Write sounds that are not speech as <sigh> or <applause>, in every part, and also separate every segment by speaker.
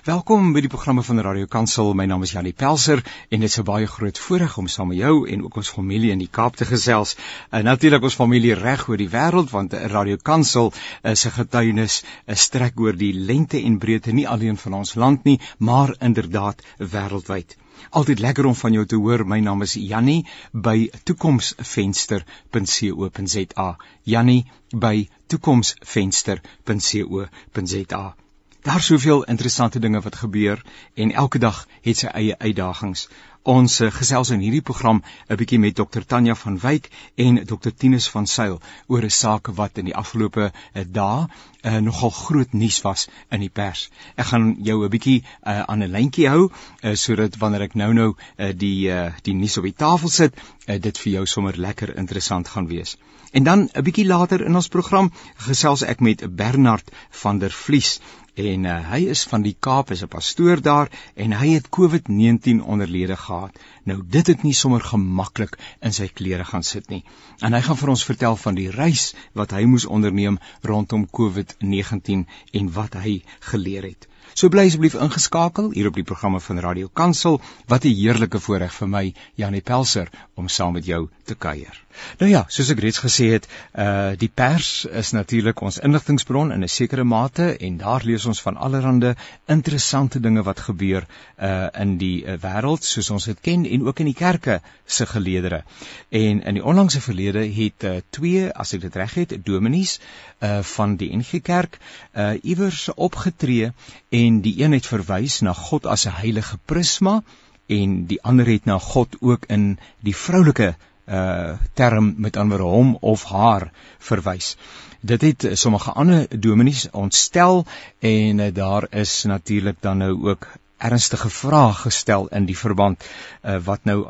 Speaker 1: Welkom by die programme van Radio Kansel. My naam is Janie Pelser en dit is 'n baie groot voorreg om saam met jou en ook ons familie in die Kaap te gesels. En natuurlik ons familie reg oor die wêreld want Radio Kansel is 'n getuienis, 'n strek oor die lengte en breedte nie alleen van ons land nie, maar inderdaad wêreldwyd. Altyd lekker om van jou te hoor. My naam is Jannie by toekomsvenster.co.za. Jannie by toekomsvenster.co.za. Daar's soveel interessante dinge wat gebeur en elke dag het sy eie uitdagings. Ons uh, gesels in hierdie program 'n bietjie met Dr Tanya van Wyk en Dr Tinus van Sail oor 'n saak wat in die afgelope uh, dae uh, nogal groot nuus was in die pers. Ek gaan jou 'n bietjie uh, aan 'n lyntjie hou uh, sodat wanneer ek nou-nou uh, die uh, die nuus op die tafel sit, uh, dit vir jou sommer lekker interessant gaan wees. En dan 'n bietjie later in ons program gesels ek met Bernard van der Vlies en uh, hy is van die Kaap, is 'n pastoor daar en hy het COVID-19 onderlede gehad. Nou dit het nie sommer gemaklik in sy klere gaan sit nie. En hy gaan vir ons vertel van die reis wat hy moes onderneem rondom COVID-19 en wat hy geleer het. So bly asseblief ingeskakel hier op die programme van Radio Kansel. Wat 'n heerlike voorreg vir my, Janie Pelser, om saam met jou te kuier. Nou ja, soos ek reeds gesê het, uh die pers is natuurlik ons inligtingbron in 'n sekere mate en daar lees ons van allerlei interessante dinge wat gebeur uh in die uh, wêreld soos ons dit ken en ook in die kerke se geleedere. En in die onlangse verlede het uh, twee, as ek dit reg het, dominees uh van die NG Kerk uh iewers opgetree en die een het verwys na God as 'n heilige prisma en die ander het na God ook in die vroulike uh term met ander hom of haar verwys. Dit het sommige ander dominees ontstel en uh, daar is natuurlik dan nou ook ernstige vrae gestel in die verband uh, wat nou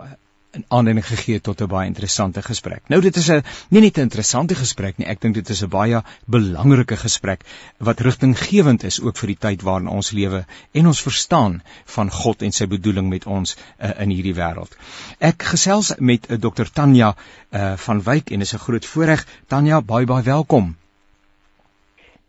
Speaker 1: 'n aanleiding gegee tot 'n baie interessante gesprek. Nou dit is 'n nie net 'n interessante gesprek nie, ek dink dit is 'n baie belangrike gesprek wat rigtinggewend is ook vir die tyd waarin ons lewe en ons verstaan van God en sy bedoeling met ons uh, in hierdie wêreld. Ek gesels met uh, Dr Tanya uh, van Wyk en is 'n groot voorreg. Tanya, baie baie welkom.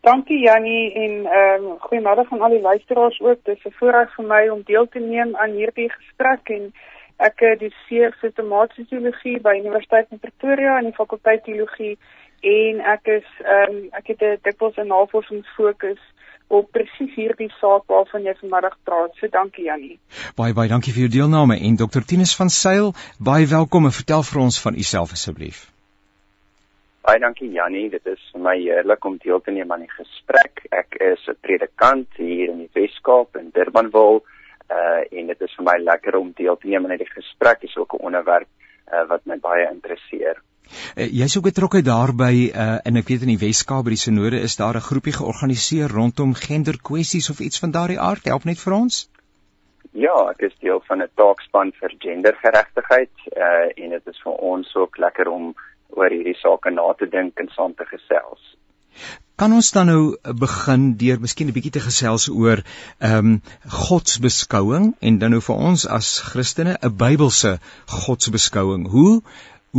Speaker 2: Dankie Jannie en ehm um, goeiemôre aan al die luisteraars ook. Dit is 'n voorreg vir my om deel te neem aan hierdie gesprek en Ek doseer sistematiese teologie by Universiteit van Pretoria in die fakulteit teologie en ek is ehm um, ek het 'n dikwels 'n navorsingsfokus op presies hierdie saak waarvan jy vanmiddag praat. So dankie Jannie.
Speaker 1: Baie baie dankie vir jou deelname en Dr Tinus van Sail, baie welkom en vertel vir ons van u self asseblief.
Speaker 3: Baie dankie Jannie, dit is vir my heerlik om deel te neem aan die gesprek. Ek is 'n predikant hier in die Weskaap in Durbanville uh en dit is vir my lekker om deel te neem aan hierdie gesprek. Dit is ook 'n onderwerp uh wat my baie interesseer.
Speaker 1: Uh, Jy's ook betrokke daarby uh en ek weet in die Weskaap by die Sinode is daar 'n groepie georganiseer rondom genderkwessies of iets van daardie aard. Help net vir ons.
Speaker 3: Ja, ek is deel van 'n taakspan vir gendergeregtigheid uh en dit is vir ons ook lekker om oor hierdie sake na te dink en saam te gesels.
Speaker 1: Kan ons dan nou begin deur miskien 'n bietjie te gesels oor ehm um, godsbeskouing en dan nou vir ons as Christene 'n Bybelse godsbeskouing. Hoe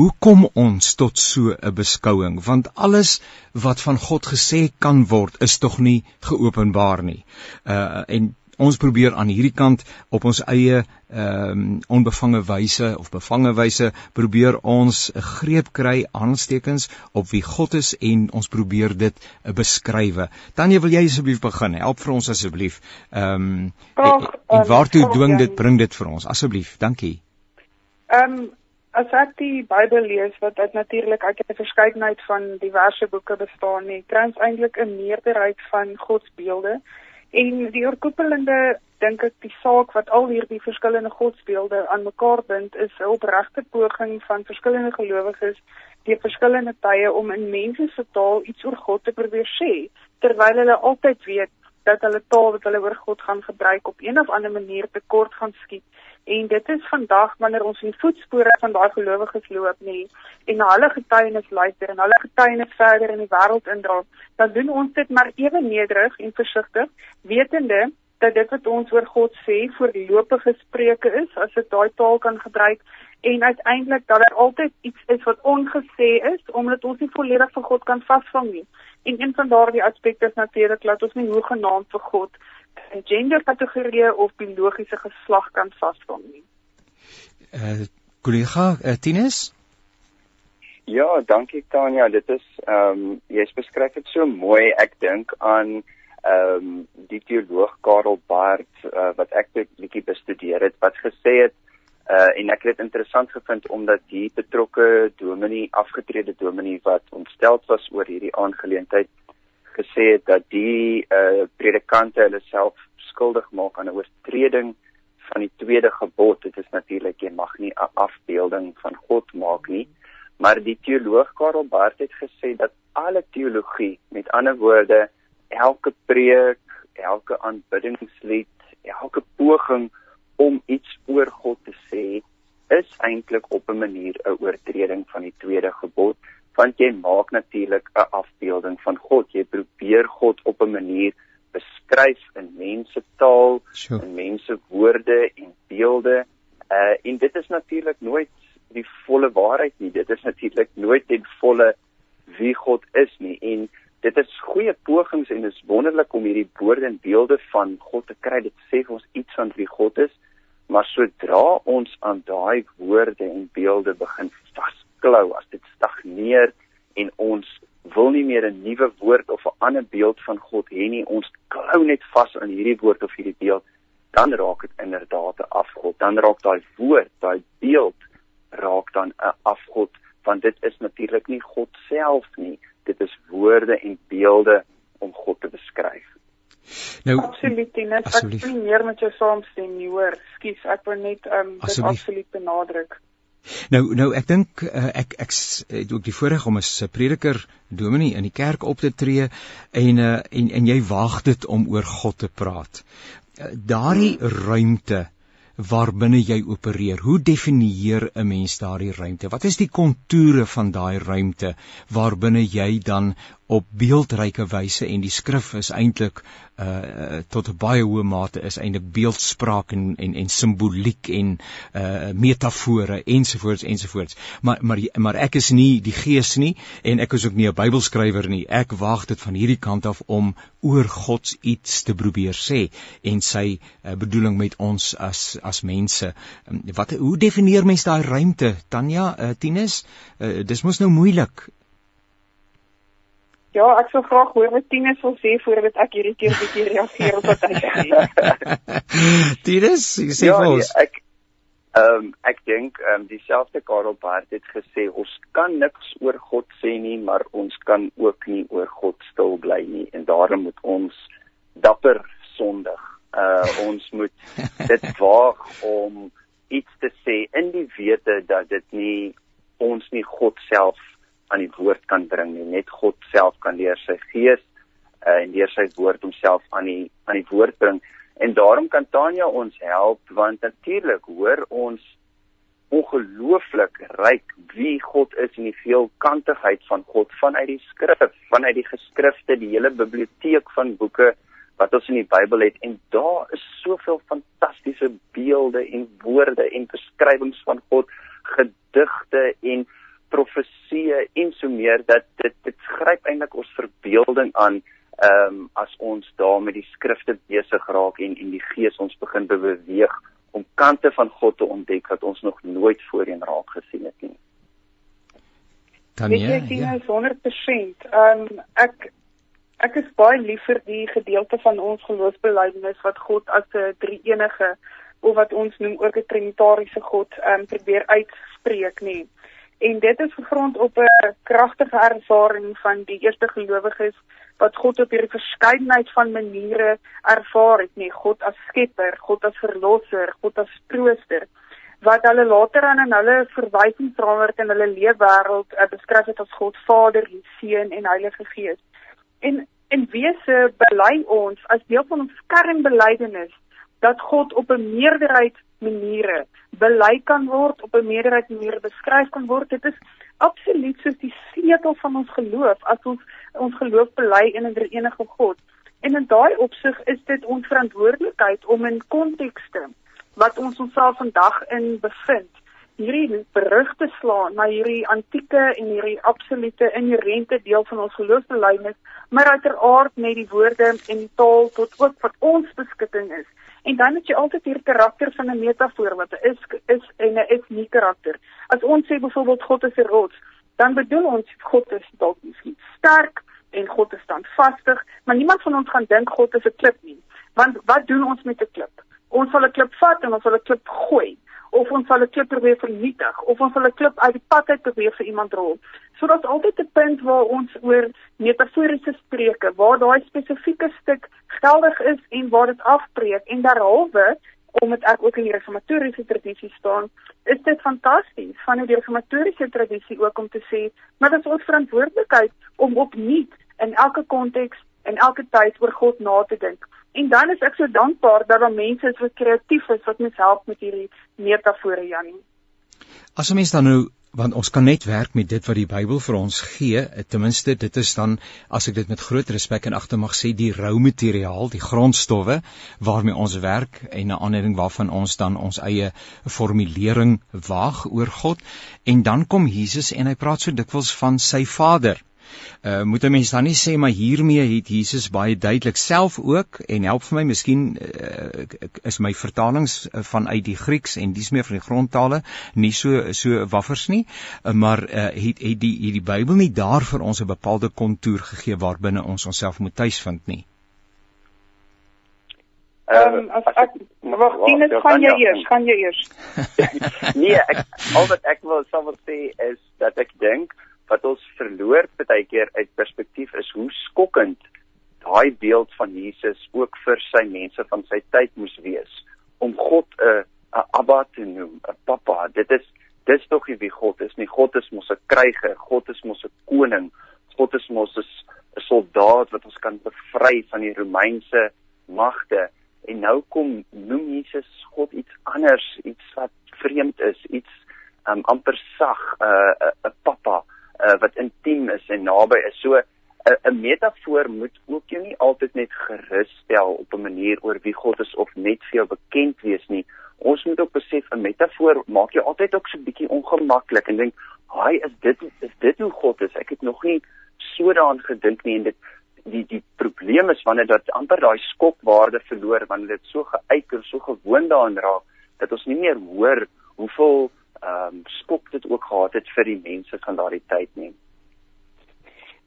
Speaker 1: hoe kom ons tot so 'n beskouing? Want alles wat van God gesê kan word, is tog nie geopenbaar nie. Uh en ons probeer aan hierdie kant op ons eie ehm um, onbevange wyse of bevange wyse probeer ons 'n greep kry aanstekens op wie God is en ons probeer dit uh, beskrywe. Tanya, wil jy asseblief begin? Help vir ons asseblief. Ehm um, en, en waartoe dwing dit bring dit vir ons asseblief? Dankie.
Speaker 2: Ehm um, as ek die Bybel lees wat dit natuurlik uit 'n verskeidenheid van diverse boeke bestaan, nie kry ons eintlik 'n meerderheid van God se beelde En die oorkoepelende dink ek die saak wat al hierdie verskillende godsbeelde aan mekaar bind is 'n opregte poging van verskillende gelowiges die verskillende tye om in mense se taal iets oor God te probeer sê terwyl hulle altyd weet dat hulle taal wat hulle oor God gaan gebruik op een of ander manier tekort gaan skiet En dit is vandag wanneer ons in voetspore van daai gelowiges loop nie en na hulle getuienis luister en hulle getuienis verder in die wêreld indra, dan doen ons dit maar ewe nederig en versigtig, wetende dat dit wat ons oor God sê voorlopige spreuke is, as dit daai taal kan gebruik en uiteindelik dat daar altyd iets is wat ongesê is omdat ons nie volledig vir God kan vasvang nie. En een van daardie aspekte is natuurlik dat ons nie hoegenaamd vir God in genderkategorieë of biologiese geslag kan vasvang nie.
Speaker 1: Uh kollega uh, Tinus?
Speaker 3: Ja, dankie Tanya. Dit is ehm um, jy's beskryf dit so mooi. Ek dink aan ehm um, die teoloog Karel Barth uh, wat ek 'n bietjie bestudeer het wat gesê het uh en ek het dit interessant gevind omdat die betrokke dominee afgetrede dominee wat ontstel was oor hierdie aangeleentheid gesê het dat die uh predikante hulle self skuldig maak aan 'n oortreding van die tweede gebod. Dit is natuurlik jy mag nie 'n afbeelding van God maak nie. Maar die teoloog Karel Barth het gesê dat alle teologie, met ander woorde, elke preek, elke aanbiddingslied, elke poging om iets oor God te sê, is eintlik op 'n manier 'n oortreding van die tweede gebod, want jy maak natuurlik 'n afbeelding van God. Jy probeer God op 'n manier beskryf in mense taal, sure. in mense woorde en beelde. Uh en dit is natuurlik nooit die volle waarheid nie. Dit is natuurlik nooit ten volle wie God is nie. En dit is goeie pogings en dit is wonderlik om hierdie woorde en beelde van God te kry. Dit sê vir ons iets van wie God is. Maar sodra ons aan daai woorde en beelde begin vasklou, as dit stagneer en ons wil nie meer 'n nuwe woord of 'n ander beeld van God hê nie, ons klou net vas aan hierdie woord of hierdie beeld, dan raak dit inderdaad 'n afgod. Dan raak daai woord, daai beeld raak dan 'n afgod, want dit is natuurlik nie God self nie. Dit is woorde en beelde om God te beskryf.
Speaker 2: Nou absoluut en ek wil meer met jou saamstem nie hoor. Skus, ek wil net um dit absoluut benadruk.
Speaker 1: Nou nou ek dink uh, ek ek het ook die voorreg om as 'n prediker dominee in die kerk op te tree en uh, en en jy waag dit om oor God te praat. Uh, daardie ruimte waarbinne jy opereer. Hoe definieer 'n mens daardie ruimte? Wat is die kontoure van daai ruimte waarbinne jy dan op beeldryke wyse en die skrif is eintlik uh tot 'n baie hoë mate is eintlik beeldspraak en en en simboliek en uh metafore ensovoorts ensovoorts. Maar maar maar ek is nie die gees nie en ek is ook nie 'n Bybelskrywer nie. Ek wag dit van hierdie kant af om oor God iets te probeer sê en sy uh, bedoeling met ons as as mense. Um, wat hoe definieer mens daai ruimte? Tanya, uh, Tinus, uh, dis mos nou moeilik.
Speaker 2: Ja, ek sou graag hoor wat Tinus wil sê voordat ek hierdie keer bietjie reageer op wat hy sê. <laughs>
Speaker 1: Tinus, sê ja, vir ons.
Speaker 3: Ja, ek ehm um, ek dink ehm um, dieselfde Karel Barth het gesê ons kan niks oor God sê nie, maar ons kan ook nie oor God stil bly nie en daarom moet ons dapper sondig. Uh ons moet <laughs> dit waag om iets te sê in die wete dat dit nie ons nie God self aan die woord kan bring nie. Net God self kan deur sy gees uh, en deur sy woord homself aan die aan die woord bring. En daarom kan Tanya ons help want natuurlik hoor ons ongelooflik ryk wie God is en die veelkantigheid van God vanuit die skrif, vanuit die geskrifte, die hele biblioteek van boeke wat ons in die Bybel het en daar is soveel fantastiese beelde en woorde en beskrywings van God, gedigte en profeseë en so meer dat dit dit gryp eintlik ons verbeelding aan ehm um, as ons daar met die skrifte besig raak en en die gees ons begin beweeg om kante van God te ontdek wat ons nog nooit voorheen raak gesien het nie.
Speaker 2: Dan ja. Ek sien ja. 100%. Ehm um, ek ek is baie lief vir die gedeelte van ons geloofsbelijdenis wat God as 'n drie-enige of wat ons noem ook 'n trinitariese God ehm um, probeer uitspreek nie en dit is gegrond op 'n kragtige ervaring van die eerste gelowiges wat God op hierdie verskeidenheid van maniere ervaar het, nie God as skepper, God as verlosser, God as trooster wat hulle later aan in hulle verwysingsraamwerk in hulle leefwêreld uh, beskryf het as God Vader, Seun en Heilige Gees. En en wese bely ons as deel van ons kernbelydenis dat God op 'n meerderheid maniere bely kan word, op 'n meerderheid maniere beskryf kan word. Dit is absoluut soos die sleutel van ons geloof as ons ons geloof bely in 'n enige God. En in daai opsig is dit ons verantwoordelikheid om in kontekste wat ons onsself vandag in bevind, hierdie berugte slaan na hierdie antieke en hierdie absolute inherente deel van ons geloofsbelijdenis, maar uiteraard met die woorde en die taal tot ook wat ons beskikking is. En dan het jy altyd hier karakter van 'n metafoor wat is is en 'n is nie karakter. As ons sê byvoorbeeld God is 'n rots, dan bedoel ons God is dalk nie sterk en God is standvastig, maar niemand van ons gaan dink God is 'n klip nie. Want wat doen ons met 'n klip? Ons sal 'n klip vat en ons sal 'n klip gooi of ons sal 'n klip probeer vernietig of ons sal 'n klip uit die pad uit probeer vir iemand rol. So daar's altyd 'n punt waar ons oor metaforiese spreuke waar daai spesifieke stuk geldig is en waar dit afbreek en derhalwe omdat ek ook in die reformatoriese tradisie staan, is dit fantasties van die reformatoriese tradisie ook om te sê, maar dit is ons verantwoordelikheid om opnuut in elke konteks en elke tyd oor God na te dink. En dan is ek so dankbaar dat daar mense is wat kreatief is wat mens help met hierdie metafore Janie.
Speaker 1: As 'n mens dan nou want ons kan net werk met dit wat die Bybel vir ons gee, ten minste dit is dan as ek dit met groot respek en agter mag sê die rou materiaal, die grondstowwe waarmee ons werk en 'n aanleiding waarvan ons dan ons eie formulering waag oor God en dan kom Jesus en hy praat so dikwels van sy Vader uh, moet 'n mens dan nie sê maar hiermee het Jesus baie duidelik self ook en help vir my miskien uh, is my vertalings vanuit die Grieks en dis meer van die grondtale nie so so waffers nie uh, maar uh, het het die hierdie Bybel nie daar vir ons 'n bepaalde kontour gegee waarbinne ons onsself moet tuisvind nie
Speaker 2: Ehm um, as ek wag, Tinus, gaan jy eers, gaan jy eers. <laughs>
Speaker 3: nee, ek al wat ek wil wil sê is dat ek dink wat ons verloor baie keer uit perspektief is hoe skokkend daai beeld van Jesus ook vir sy mense van sy tyd moes wees om God 'n 'n Abba te noem, 'n Papa. Dit is dis tog nie wie God is nie. God is mos 'n kryger, God is mos 'n koning, God is mos 'n soldaat wat ons kan bevry van die Romeinse magte. En nou kom noem Jesus God iets anders, iets wat vreemd is, iets um, amper sag, 'n uh, 'n Papa uh, wat intiem is en naby is. So 'n uh, 'n metafoor moet ook jou nie altyd net gerus stel op 'n manier oor wie God is of net vir jou bekend wees nie. Ons moet ook besef 'n metafoor maak jou altyd ook so 'n bietjie ongemaklik en dink, "Haai, is dit is dit hoe God is? Ek het nog nie so daaraan gedink nie en dit die die probleem is wanneer dat amper daai skokwaarde verloor wanneer dit so geuit en so gewoon daaraan raak dat ons nie meer hoor hoeveel ehm um, skok dit ook gehad het vir die mense van daardie tyd nie.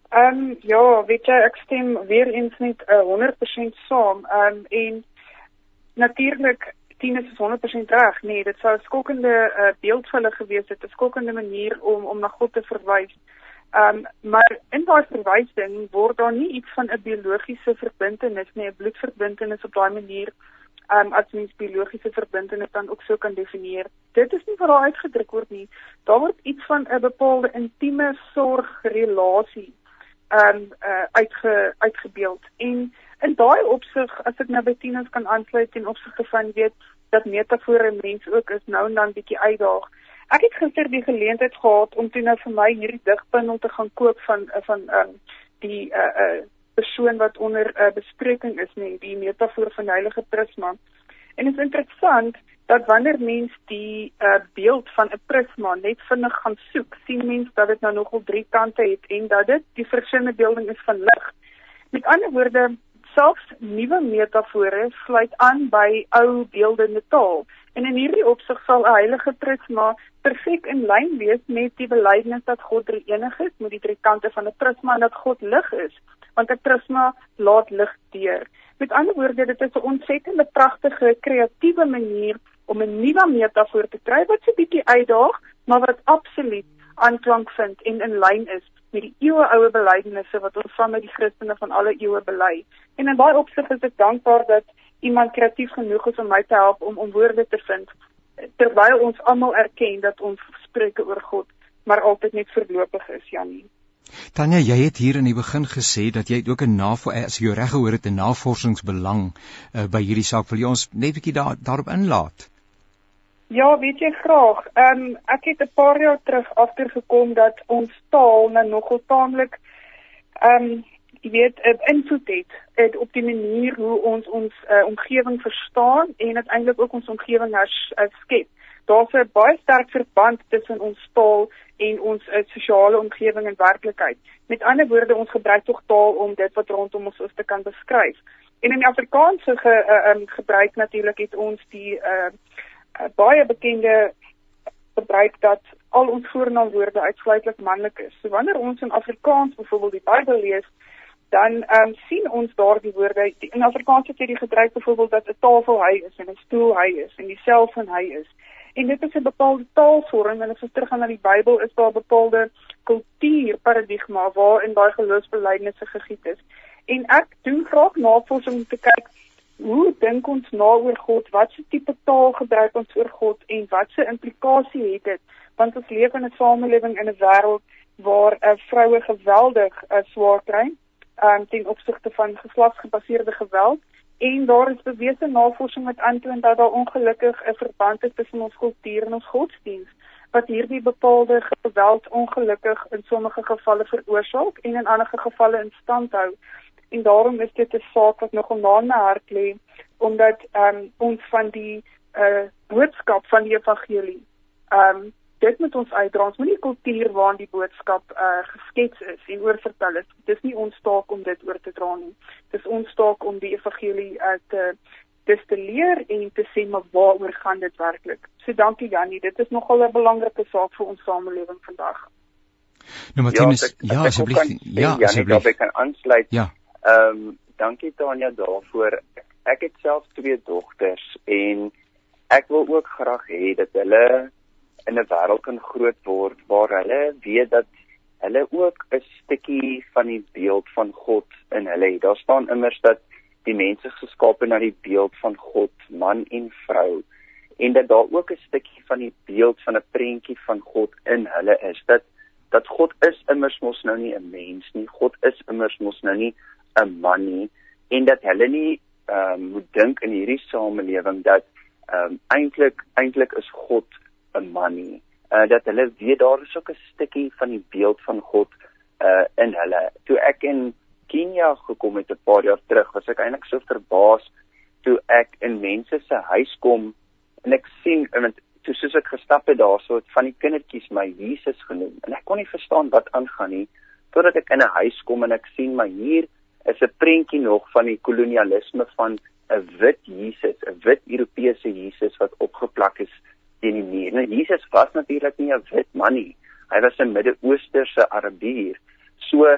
Speaker 2: Ehm um, ja, weet jy ek stem weer eens net uh, 100% saam. Ehm um, en natuurlik Tien is 100% reg. Nee, dit sou 'n skokkende uh, beeld vir hulle gewees het, 'n skokkende manier om om na God te verwys. Ehm um, maar in daai verwysing word daar nie iets van 'n biologiese verbintenis nie, 'n bloedverbintenis op daai manier um, as mens biologiese verbintenis dan ook so kan definieer. Dit is nie wat daar uitgedruk word nie. Daar word iets van 'n bepaalde intieme sorgrelasie um uh, uitge uitgebeeld. En in daai opsig, as ek nou by Tinus kan aansluit en opsigte van weet dat metafore mense ook is nou en dan bietjie uitdaag. Ek het gister die geleentheid gehad om toe nou vir my hierdie digbundel te gaan koop van van um die uh uh persoon wat onder 'n uh, bespreking is nie die metafoor van heilige prisma. En dit is interessant dat wanneer mens die uh, beeld van 'n prisma net vinnig gaan soek, sien mens dat dit nou nogal drie kante het en dat dit die verskillende beelding is van lig. Met ander woorde, selfs nuwe metafore sluit aan by ou beeldende taal. En in hierdie opsig sal 'n heilige prisma perfek in lyn wees met die belydenis dat God drie enig is, met die drie kante van 'n prisma en dat God lig is want 'n prisma laat lig deur. Met ander woorde, dit is 'n ontsettende pragtige kreatiewe manier om 'n nuwe metafoor te kry wat so 'n bietjie uitdaag, maar wat absoluut aanklank vind en in lyn is met die eeueoue belydenisse wat ons van met die Christene van alle eeue bely. En in baie opsigte is ek dankbaar dat iemand kreatief genoeg is om my te help om om woorde te vind terwyl ons almal erken dat ons spreuke oor God maar altyd net verlopig is, Janie.
Speaker 1: Tanya, jy het hier in die begin gesê dat jy ook 'n navorsing as jy reg gehoor het 'n navorsingsbelang uh, by hierdie saak. Wil jy ons net 'n bietjie daar daarop inlaat?
Speaker 2: Ja, weet jy graag. Ehm um, ek het 'n paar jaar terug agtergekom dat ons taal nou nogal taamlik ehm um, jy weet 'n invloed het, het op die manier hoe ons ons uh, omgewing verstaan en uiteindelik ook ons omgewing herskep. Daar's 'n baie sterk verband tussen ons taal en ons uh, sosiale omgewing en werklikheid. Met ander woorde, ons gebruik tog taal om dit wat rondom ons is te kan beskryf. En in die Afrikaanse ge, uh, um, gebruik natuurlik het ons die uh, uh, baie bekende gebruik dat al ons voornaamwoorde uitsluitlik manlik is. So wanneer ons in Afrikaans byvoorbeeld die Bybel lees, dan um, sien ons daardie woorde in Afrikaans het jy die gebruik byvoorbeeld dat 'n tafel hy is en 'n stoel hy is en die selfoon hy is. En dit is 'n bepaalde taalvorm en as ons teruggaan na die Bybel is daar 'n bepaalde kultuurparadigma waarin daai geloofsbelijdenisse gegiet is. En ek doen graag navorsing om te kyk hoe dink ons na oor God? Watse tipe taal gebruik ons oor God en watse implikasie het dit? Want ons leef in 'n samelewing in 'n wêreld waar uh, vroue geweldig uh, swaar kry um, ten opsigte van geslagsgebaseerde geweld. En daar is bewese navorsing wat aantoon dat daar ongelukkig 'n verband is tussen ons kultuur en ons godsdiens wat hierdie bepaalde geweld ongelukkig in sommige gevalle veroorsaak en in ander gevalle in stand hou. En daarom is dit 'n saak wat nogal na my hart lê omdat um, ons van die uh, boodskap van die evangelie um, dit moet ons uitdra ons moenie kultuur waarin die boodskap uh, geskets is en oorvertel is dis nie ons taak om dit oor te dra nie dis ons taak om die evangelie uh, te destilleer en te sê maar waaroor gaan dit werklik so dankie Jannie dit is nogal 'n belangrike saak vir ons samelewing vandag
Speaker 1: Nou Martinus, ja, asseblief. Ja,
Speaker 3: asseblief. Ek kan aansluit.
Speaker 1: Ja.
Speaker 3: Ehm um, dankie Tanya daarvoor. Ek het self twee dogters en ek wil ook graag hê dat hulle in 'n wêreld kan groot word waar hulle weet dat hulle ook 'n stukkie van die beeld van God in hulle het. Daar staan immers dat die mense geskape na die beeld van God, man en vrou en dat daar ook 'n stukkie van die beeld van 'n prentjie van God in hulle is. Dat dat God is immers mos nou nie 'n mens nie. God is immers mos nou nie 'n man nie en dat hulle nie ehm um, moet dink in hierdie samelewing dat ehm um, eintlik eintlik is God 'n man nie. Uh dat hulle weet daar is ook 'n stukkie van die beeld van God uh in hulle. Toe ek in Kenia gekom het 'n paar jaar terug, was ek eintlik so verbaas toe ek in mense se huis kom en ek sien want toe soos ek gestap het daarso het van die kindertjies my Jesus genoem en ek kon nie verstaan wat aangaan nie totdat ek in 'n huis kom en ek sien maar hier is 'n prentjie nog van die kolonialisme van 'n wit Jesus, 'n wit Europese Jesus wat opgeplak is teen die muur. Nou Jesus was natuurlik nie 'n wit man nie. Hy was 'n Midde-Oosterse Arabier. So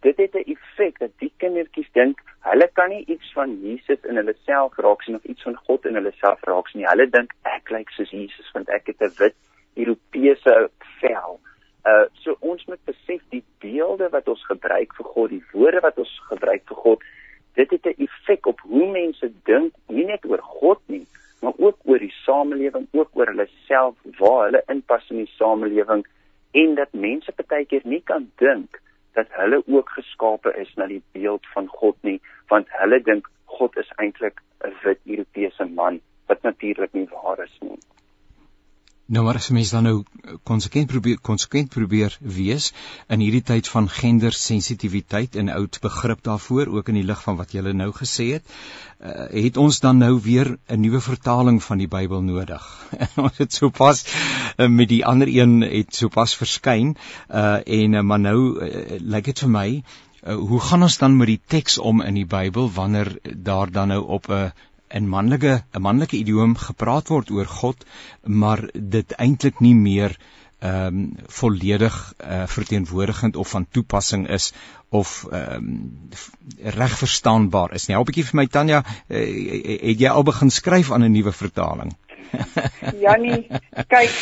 Speaker 3: dit het 'n effek dat die kindertjies dink hulle kan nie iets van Jesus in hulle self raak sien of iets van God in hulle self raak sien nie. Hulle dink ek lyk soos Jesus want ek het 'n wit Europese vel. Uh so ons moet besef die beelde wat ons gebruik vir God, die woorde wat ons gebruik vir God, dit het 'n effek op hoe mense dink, nie net oor God nie, maar ook oor die samelewing, ook oor hulle self, waar hulle inpas in die samelewing en dat mense baie keer nie kan dink dat hulle ook geskape is na die beeld van God nie, want hulle dink God is eintlik 'n wit Europese man wat natuurlik nie waar is nie.
Speaker 1: Nou maar as mens dan nou konsekwent probeer konsekwent probeer wees in hierdie tyd van gendersensitiwiteit en oud begrip daarvoor ook in die lig van wat jy nou gesê het, uh, het ons dan nou weer 'n nuwe vertaling van die Bybel nodig. <laughs> ons het sopas uh, met die ander een het sopas verskyn uh, en uh, maar nou uh, lyk dit vir my uh, hoe gaan ons dan met die teks om in die Bybel wanneer daar dan nou op 'n in manlike 'n manlike idioom gepraat word oor God, maar dit eintlik nie meer ehm um, volledig uh, verteenwoordigend of van toepassing is of ehm um, reg verstaanbaar is nie. Help 'n bietjie vir my Tanya, uh, het jy al begin skryf aan 'n nuwe vertaling? <laughs>
Speaker 2: Jannie, kyk,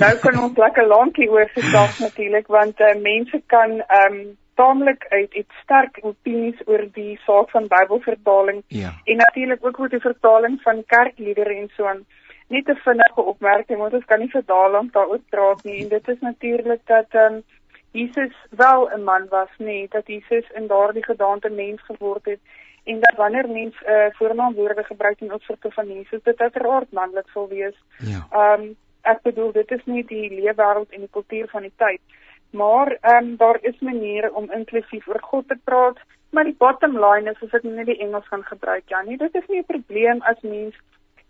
Speaker 2: nou kan ons lekker lankie oor gesels <laughs> natuurlik want uh, mense kan ehm um, taamlik uit het sterk opinies oor die saak van Bybelvertaling
Speaker 1: ja.
Speaker 2: en natuurlik ook oor die vertaling van kerkliedere en so aan. Net 'n vinnige opmerking want ons kan nie vir daarlank daaroor praat nie en dit is natuurlik dat ehm um, Jesus wel 'n man was, nee, dat Jesus in daardie gedaante mens geword het en dat wanneer mens 'n uh, voornaamwoorde gebruik in opsigte van Jesus, dit uiteraard manlik sal wees.
Speaker 1: Ja.
Speaker 2: Ehm um, ek bedoel dit is nie die leefwêreld en die kultuur van die tyd Maar ehm um, daar is maniere om inklusief oor God te praat, maar die bottom line is as ek net die Engels gaan gebruik, ja, nee, dit is nie 'n probleem as mens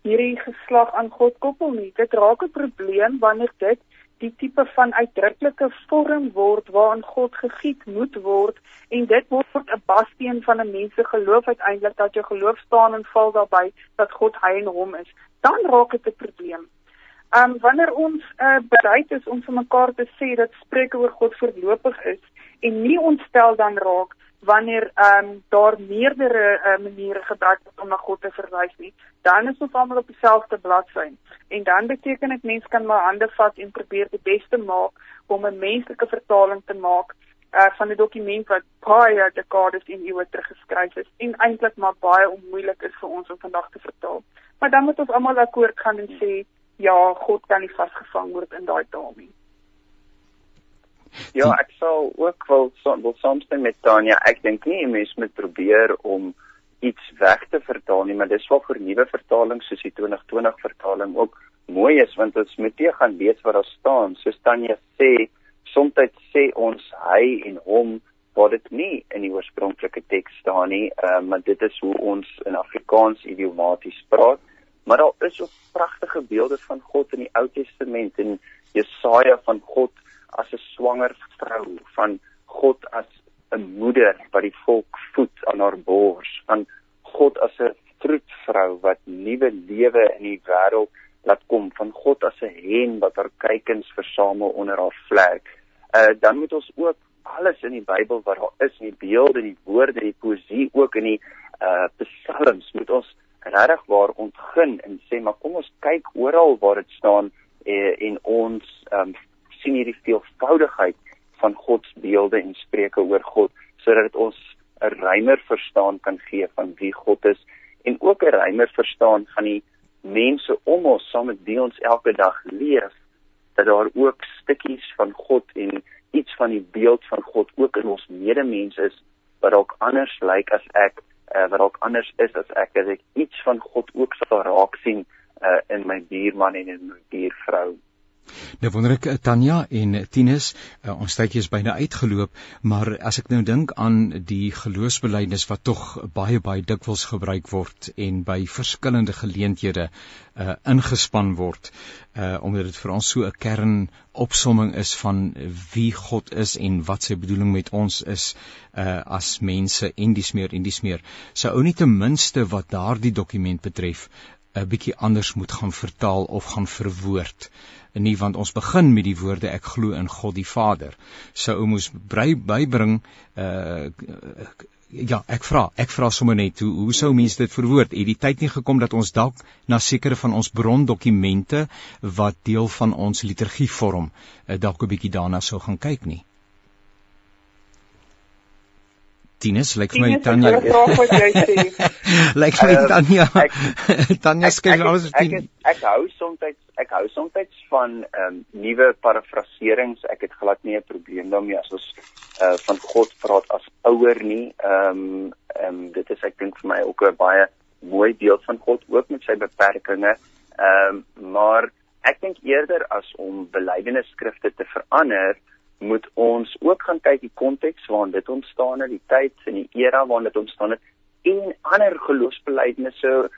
Speaker 2: hierdie geslag aan God koppel nie. Dit raak 'n probleem wanneer dit die tipe van uitdruklike vorm word waaraan God gegiet moet word en dit word 'n bassteen van 'n mens se geloof uiteindelik dat jou geloof staan en val daarbey dat God hy en hom is. Dan raak dit 'n probleem. Um wanneer ons uh, bereid is om vir mekaar te sê dat spreuke oor God voorlopig is en nie ontstel dan raak wanneer um, daar meerdere uh, maniere gebruik word om na God te verwys nie, dan is ons almal op dieselfde bladsy. En dan beteken dit mense kan maar hande vat en probeer die beste maak om 'n menslike vertaling te maak uh, van 'n dokument wat baie dekades en eeue terug geskryf is en eintlik maar baie onmoeilik is vir ons om vandag te vertaal. Maar dan moet ons almal akkoord gaan en sê ja, God kan nie vasgevang word in daai taal nie.
Speaker 3: Ja, ek sal ook wil wil saamstem met Tanya. Ek dink nie 'n mens moet probeer om iets weg te vertaal nie, maar dis wel vir nuwe vertalings soos die 2020 vertaling ook mooi is want ons moet nie gaan lees wat daar staan. Soos Tanya sê, soms sê ons hy en hom wat dit nie in die oorspronklike teks staan nie, uh, maar dit is hoe ons in Afrikaans idiomaties praat. Maar daar is ook pragtige beelde van God in die Ou Testament en Jesaja van God as 'n swanger vrou van God as 'n moeder wat die volk voed aan haar bors van God as 'n vroedvrou wat nuwe lewe in die wêreld laat kom van God as 'n hen wat haar kuikens versamel onder haar vlek. Uh dan moet ons ook alles in die Bybel wat daar is, in die beelde, die woorde, die poesie ook in die uh psalms moet ons regtig waar ontgin en sê maar kom ons kyk oral waar dit staan eh, en ons um, sien hierdie veelvoudigheid van God se beelde en spreuke oor God sodat dit ons 'n ruimer verstaan kan gee van wie God is en ook 'n ruimer verstaan van die mense om ons saam met wie ons elke dag leef dat daar ook stukkies van God en iets van die beeld van God ook in ons medemens is wat dalk anders lyk as ek uh, wat dalk anders is as ek as ek iets van God ook sal raak sien uh, in my buurman en in my buurvrou
Speaker 1: Nou wonder ek eh, Tanya en Tinus, uh, ons tydjie is byna uitgeloop, maar as ek nou dink aan die geloofsbelijdenis wat tog baie baie dikwels gebruik word en by verskillende geleenthede uh, ingespan word, uh, omdat dit vir ons so 'n kern opsomming is van wie God is en wat sy bedoeling met ons is uh, as mense en dis meer en dis meer. Sou ou nie ten minste wat daardie dokument betref 'n bietjie anders moet gaan vertaal of gaan verwoord nie want ons begin met die woorde ek glo in God die Vader. Sou ou moes bly bybring uh ja, ek vra, ek vra sommer net hoe hoe sou mense dit verwoord? Het die tyd nie gekom dat ons dalk na sekere van ons brondokumente wat deel van ons liturgie vorm, uh, dalk 'n bietjie daarna sou gaan kyk nie? Tinus, lyk vir my Tanya. <laughs> Lyk vir my ehm, Tanya. <laughs> Tanya skryf alles
Speaker 3: op 10. Ek hou soms ek hou soms van ehm um, nuwe parafraserings. Ek het glad nie 'n probleem daarmee as ons uh van God praat as ouer nie. Ehm um, ehm um, dit is ek dink vir my ook 'n baie mooi beeld van God ook met sy beperkings. Ehm um, maar ek dink eerder as om belydenisskrifte te verander, moet ons ook gaan kyk die konteks waarin dit ontstaan het, die tyd en die era waarin dit ontstaan het en ander geloofsbelijdenisse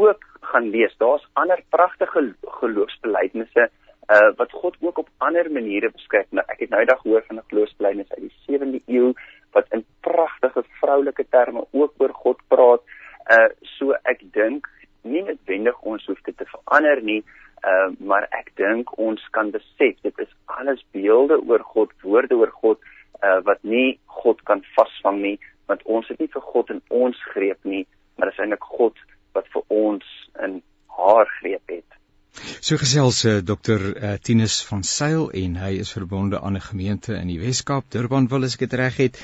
Speaker 3: ook gaan lees. Daar's ander pragtige geloofsbelijdenisse uh wat God ook op ander maniere beskryf. Nou ek het nou eendag hoor van 'n geloofsbelijdenis uit die 7de eeu wat in pragtige vroulike terme ook oor God praat. Uh so ek dink nie noodwendig ons hoef dit te verander nie, uh, maar ek dink ons kan besef dit is alles beelde oor God, woorde oor God uh, wat nie God kan vasvang nie, want ons het nie vir God in ons greep nie, maar dit is eintlik God wat vir ons in haar greep het.
Speaker 1: So gesels uh, Dr uh, Tinus van Sail en hy is verbonde aan 'n gemeente in die Wes-Kaap, Durban wil as ek dit reg het.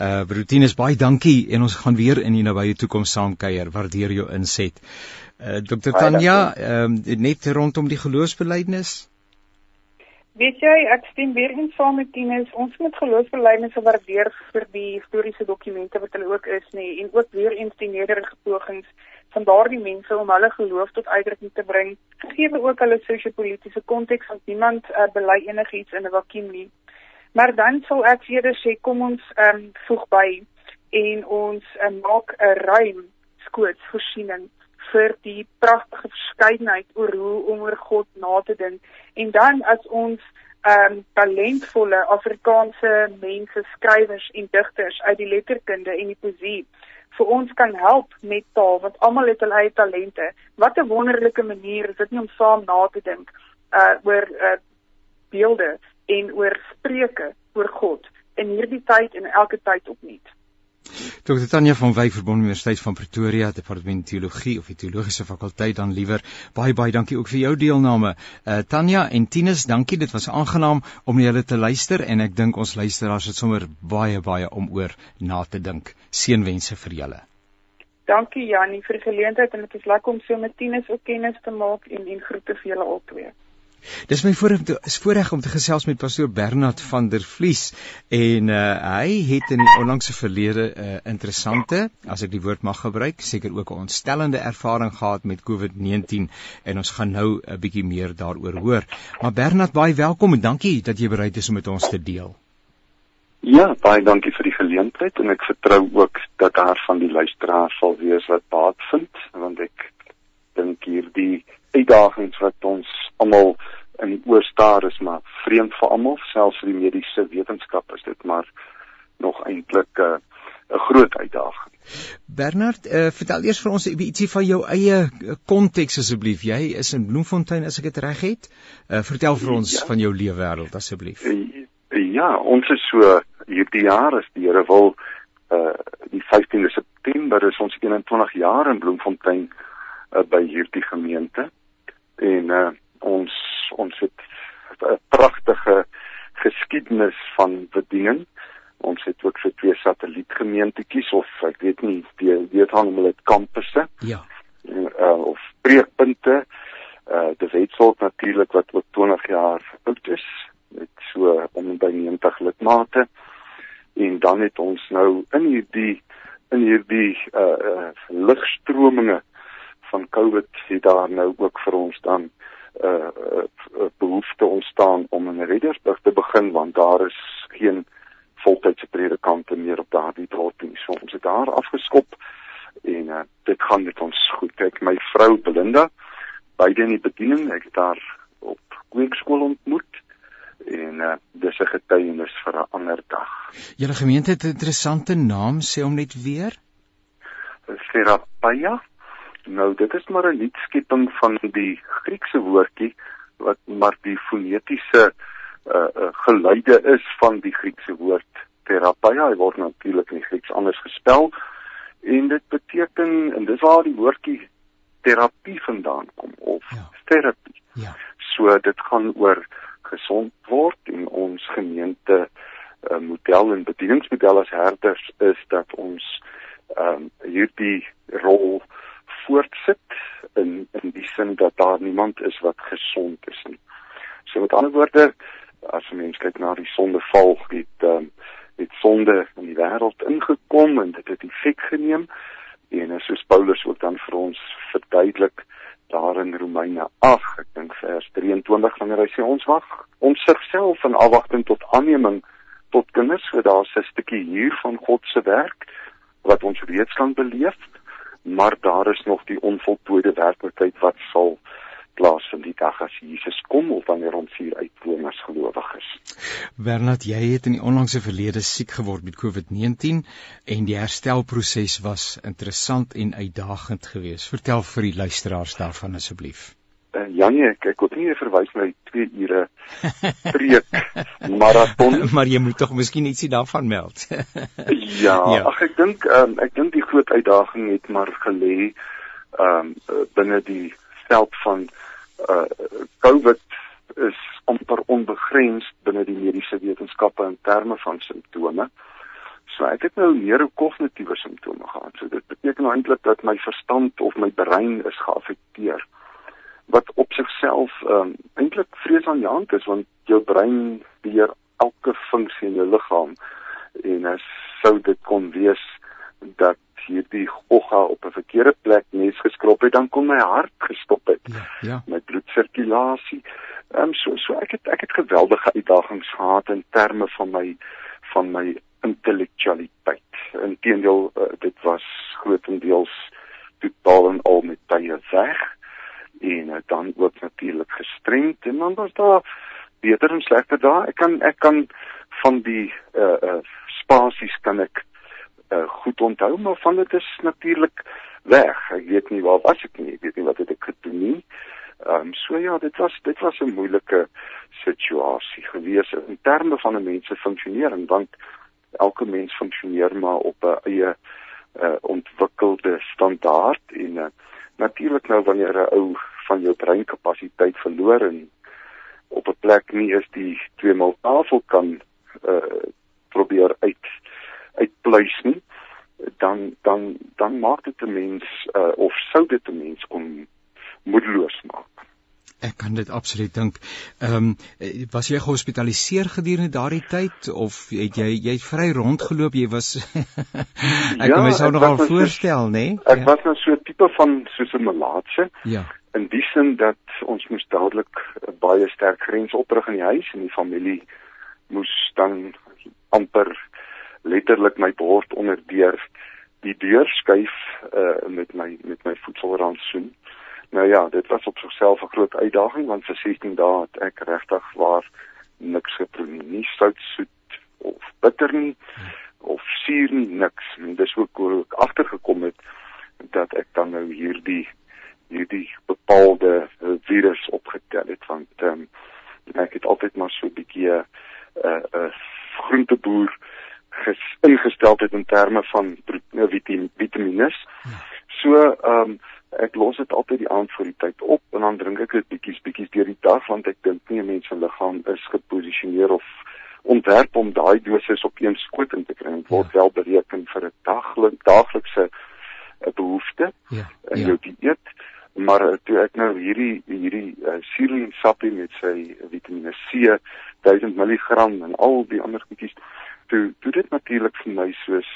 Speaker 1: Uh Tinus, baie dankie en ons gaan weer in die nabye toekoms saam kuier. Waardeer jou inset. Uh Dr Tanya, ehm uh, net rondom die geloofsbelijdenis.
Speaker 2: Weet jy, ek stem weer in saam met Tinus. Ons moet geloofsbelijdenisse waardeer vir die historiese dokumente wat hulle ook is, nê, en ook weer eens die nederige pogings van daardie mense om hulle geloof tot uitdrukking te bring, gegee ook hulle sosio-politiese konteks want niemand uh, bely enigiets in 'n vakuum nie. Maar dan sal ek eerder sê kom ons ehm um, voeg by en ons uh, maak 'n ruim skoots voorsiening vir die pragtige verskeidenheid oor hoe om oor God na te dink. En dan as ons ehm um, talentvolle Afrikaanse mense, skrywers en digters uit die letterkunde en die poesie vir ons kan help met taal want almal het hulle eie talente. Wat 'n wonderlike manier is dit nie om saam na te dink uh oor uh beelde en oor spreuke oor God in hierdie tyd en elke tyd opnuut.
Speaker 1: Dr. Tanya van Wyk verbond Universiteit van Pretoria Departement Teologie of die Teologiese Fakulteit dan liewer baie baie dankie ook vir jou deelname. Uh Tanya en Tinus, dankie. Dit was aangenaam om julle te luister en ek dink ons luisteraars het sommer baie baie om oor na te dink. Seënwense vir julle.
Speaker 2: Dankie Jannie vir die geleentheid en dit is lekker om so met Tinus ook kennis te maak en en groete vir julle albei.
Speaker 1: Dis my voorreg is voorreg om te gesels met pastoor Bernard van der Vlies en uh, hy het in die onlangse verlede 'n uh, interessante, as ek die woord mag gebruik, seker ook 'n ontstellende ervaring gehad met COVID-19 en ons gaan nou 'n bietjie meer daaroor hoor. Maar Bernard, baie welkom en dankie dat jy bereid is om met ons te deel.
Speaker 4: Ja, baie dankie vir die geleentheid en ek vertrou ook dat daar van die luisteraars sal wees wat baat vind want ek dink hierdie uitdagings wat ons almal in oor staar is maar vreemd vir almal selfs vir die mediese wetenskap is dit maar nog eintlik 'n uh, 'n groot uitdaging.
Speaker 1: Bernard, uh, vertel eers vir ons ietsie van jou eie konteks asseblief. Jy is in Bloemfontein as ek dit reg het. Uh, vertel vir ons ja. van jou lewe wêreld asseblief.
Speaker 4: Ja, ons is so hierdie jaar as die Here wil uh die 15de September is ons 21 jaar in Bloemfontein uh, by hierdie gemeente en uh, ons ons het 'n pragtige geskiedenis van bediening. Ons het ook vir twee satellietgemeentetjies of ek weet nie die weet hom hulle het kampusse.
Speaker 1: Ja.
Speaker 4: Uh, of preekpunte. Uh die wetsolk natuurlik wat oor 20 jaar oud is met so om by 90 lidmate. En dan het ons nou in hierdie in hierdie uh, uh ligstrominge van COVID het daar nou ook vir ons dan 'n uh, uh, behoefte ontstaan om in Reddersburg te begin want daar is geen voltydse predikante meer op daardie dorp nie. So ons het daar afgeskop en uh, dit gaan met ons goed. Ek my vrou Belinda beide in die bediening, ek het daar op kweekskool ontmoet en uh, dis 'n getuienis vir 'n ander dag.
Speaker 1: Julle gemeente het 'n interessante naam, sê hom net weer.
Speaker 4: Serapaya. Nou dit is maar 'n liedskeping van die Griekse woordjie wat maar die fonetiese uh, uh geluide is van die Griekse woord therapia. Hy word natuurlik in Grieks anders gespel en dit beteken en dis waar die woordjie terapie vandaan kom of ja. therapie.
Speaker 1: Ja.
Speaker 4: So dit gaan oor gesond word en ons gemeente uh, model en bedieningsmodel as herders is dat ons ehm um, hierdie rol voortsit in in die sin dat daar niemand is wat gesond is nie. So met ander woorde, as 'n mens kyk na die sondeval, het ehm um, het sonde in die wêreld ingekom en dit het effek geneem. En soos Paulus ook dan vir ons verduidelik daar in Romeine 8, ek dink vers 23 wanneer hy sê ons wag ons sigself in afwagting tot aanneming tot kinders, so daar's 'n stukkie hier van God se werk wat ons reeds kan beleef maar daar is nog die onvoltooide werklikheid wat sal plaasvind die dag as Jesus kom of wanneer ons hier uitkom as gelowiges.
Speaker 1: Bernard, jy het in die onlangse verlede siek geword met COVID-19 en die herstelproses was interessant en uitdagend geweest. Vertel vir die luisteraars daarvan asseblief
Speaker 4: uh, Janie, ek kon nie verwys na die 2 ure preek <laughs> marathon,
Speaker 1: maar jy moet tog miskien ietsie daarvan meld. <laughs>
Speaker 4: ja, ja, ag ek dink um, ek dink die groot uitdaging het maar gelê um, binne die veld van uh COVID is amper onbegrens binne die mediese wetenskappe in terme van simptome. So ek het nou meer kognitiewe simptome gehad. So dit beteken eintlik dat my verstand of my brein is geaffekteer wat op sigself ehm um, eintlik vreesaanjaend is want jou brein beheer elke funksie in jou liggaam en as sou dit kon wees dat hierdie gogga op 'n verkeerde plek nes geskrop het dan kon my hart gestop het.
Speaker 1: Ja, ja.
Speaker 4: my bloedsirkulasie ehm um, so so ek het ek het geweldige uitdagings gehad in terme van my van my intellektualiteit inteendeel uh, dit was grootendeels totaal en al met tye weg en uh, dan ook natuurlik gestremd en dan was daar beter en slegter dae. Ek kan ek kan van die uh uh spasies kan ek uh goed onthou, maar van dit is natuurlik weg. Ek weet nie waar was ek nie, ek weet nie wat het ek gedoen nie. Ehm um, so ja, dit was dit was 'n moeilike situasie gewees in terme van 'n mens se funksionering want elke mens funksioneer maar op 'n eie uh, ontwikkelde standaard en uh, natuurlik nou wanneer 'n ou van jou breinkapasiteit verloor en op 'n plek nie is die twee maal tafel kan uh, probeer uit uitpleis nie dan dan dan maak dit 'n mens uh, of sou dit 'n mens kon moedeloos maak
Speaker 1: Ek kan dit absoluut dink. Ehm um, was jy gehospitaliseer gedurende daardie tyd of het jy jy vry rondgeloop? Jy was <laughs> Ek ja, kan myself nogal voorstel, nê? Nee?
Speaker 4: Ek ja. was nou so 'n tipe van soos 'n malaatse.
Speaker 1: Ja.
Speaker 4: In die sin dat ons moes dadelik baie sterk grens oprig in die huis en die familie moes dan amper letterlik my bord onder deur die deur skuif uh, met my met my voetselrandsoen. Nou ja, dit was op sigself 'n groot uitdaging want vir 16 dae het ek regtig waar niks geproe nie, sout, soet of bitter nie of suur nie, niks. En dis ook hoe ek agtergekom het dat ek dan nou hierdie hierdie bepaalde virus opgetel het want ehm um, ek het altyd maar so 'n bietjie 'n uh, 'n uh, groenteboer ingestel het in terme van vitamiene. Ja. So ehm um, ek los dit altyd die aand voor die tyd op en dan drink ek dit bietjies bietjies deur die dag want ek dink nie 'n mens se liggaam is geposisioneer of ontwerp om daai dosis op een skoot in te kry. Dit word ja. wel bereken vir 'n daglik daaglikse eh, behoefte
Speaker 1: ja.
Speaker 4: in ja. jou dieet. Maar eh, toe ek nou hierdie hierdie uh, sirien sappie met sy Vitamiene C 1000 mg en al die ander goedjies toe toe dit natuurlik vir my soos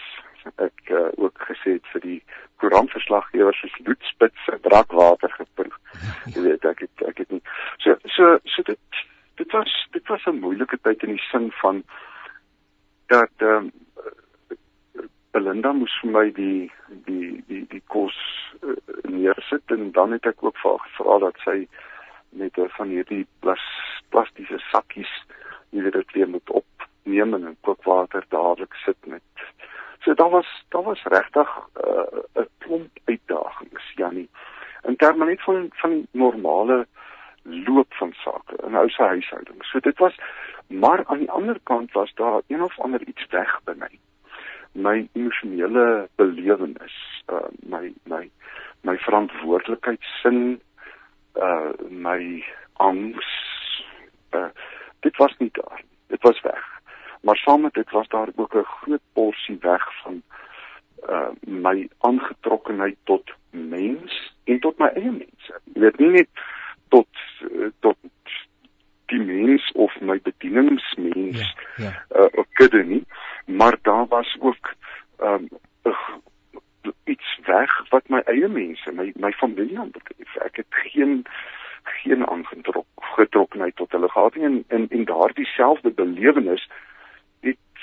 Speaker 4: ek uh, ook gesê het vir die koerantverslaggewers soos bloedspits en drakwater geproef. <laughs> Jy weet ek het ek het nie so so so dit dit was dit was 'n moeilike tyd in die sin van dat ehm um, Belinda moes vir my die die die die kos uh, neersit en dan het ek ook vir haar gevra dat sy met 'n van hierdie plas plastiese sakkies jy weet dit weer moet opneem en in kookwater dadelik sit met So daar was daar was regtig uh, 'n uh, klomp uitdagings, Jannie. In terme net van van normale loop van sake in 'n ou se huishouding. So dit was maar aan die ander kant was daar een of ander iets weg by my. My emosionele belewenis, uh, my my my verantwoordelikheidsin, uh my angs, uh dit was nie daar. Dit was weg maar saam met dit was daar ook 'n groot porsie weg van uh my aangetrokkenheid tot mens en tot my eie mense. Jy weet nie net tot uh, tot die mens of my bedieningsmens ja, ja. uh kudde nie, maar daar was ook um uh, iets weg wat my eie mense, my my familie aanbetref. Ek het geen geen aangetrokkenheid tot hulle gehad nie en en, en daardie selfde belewenis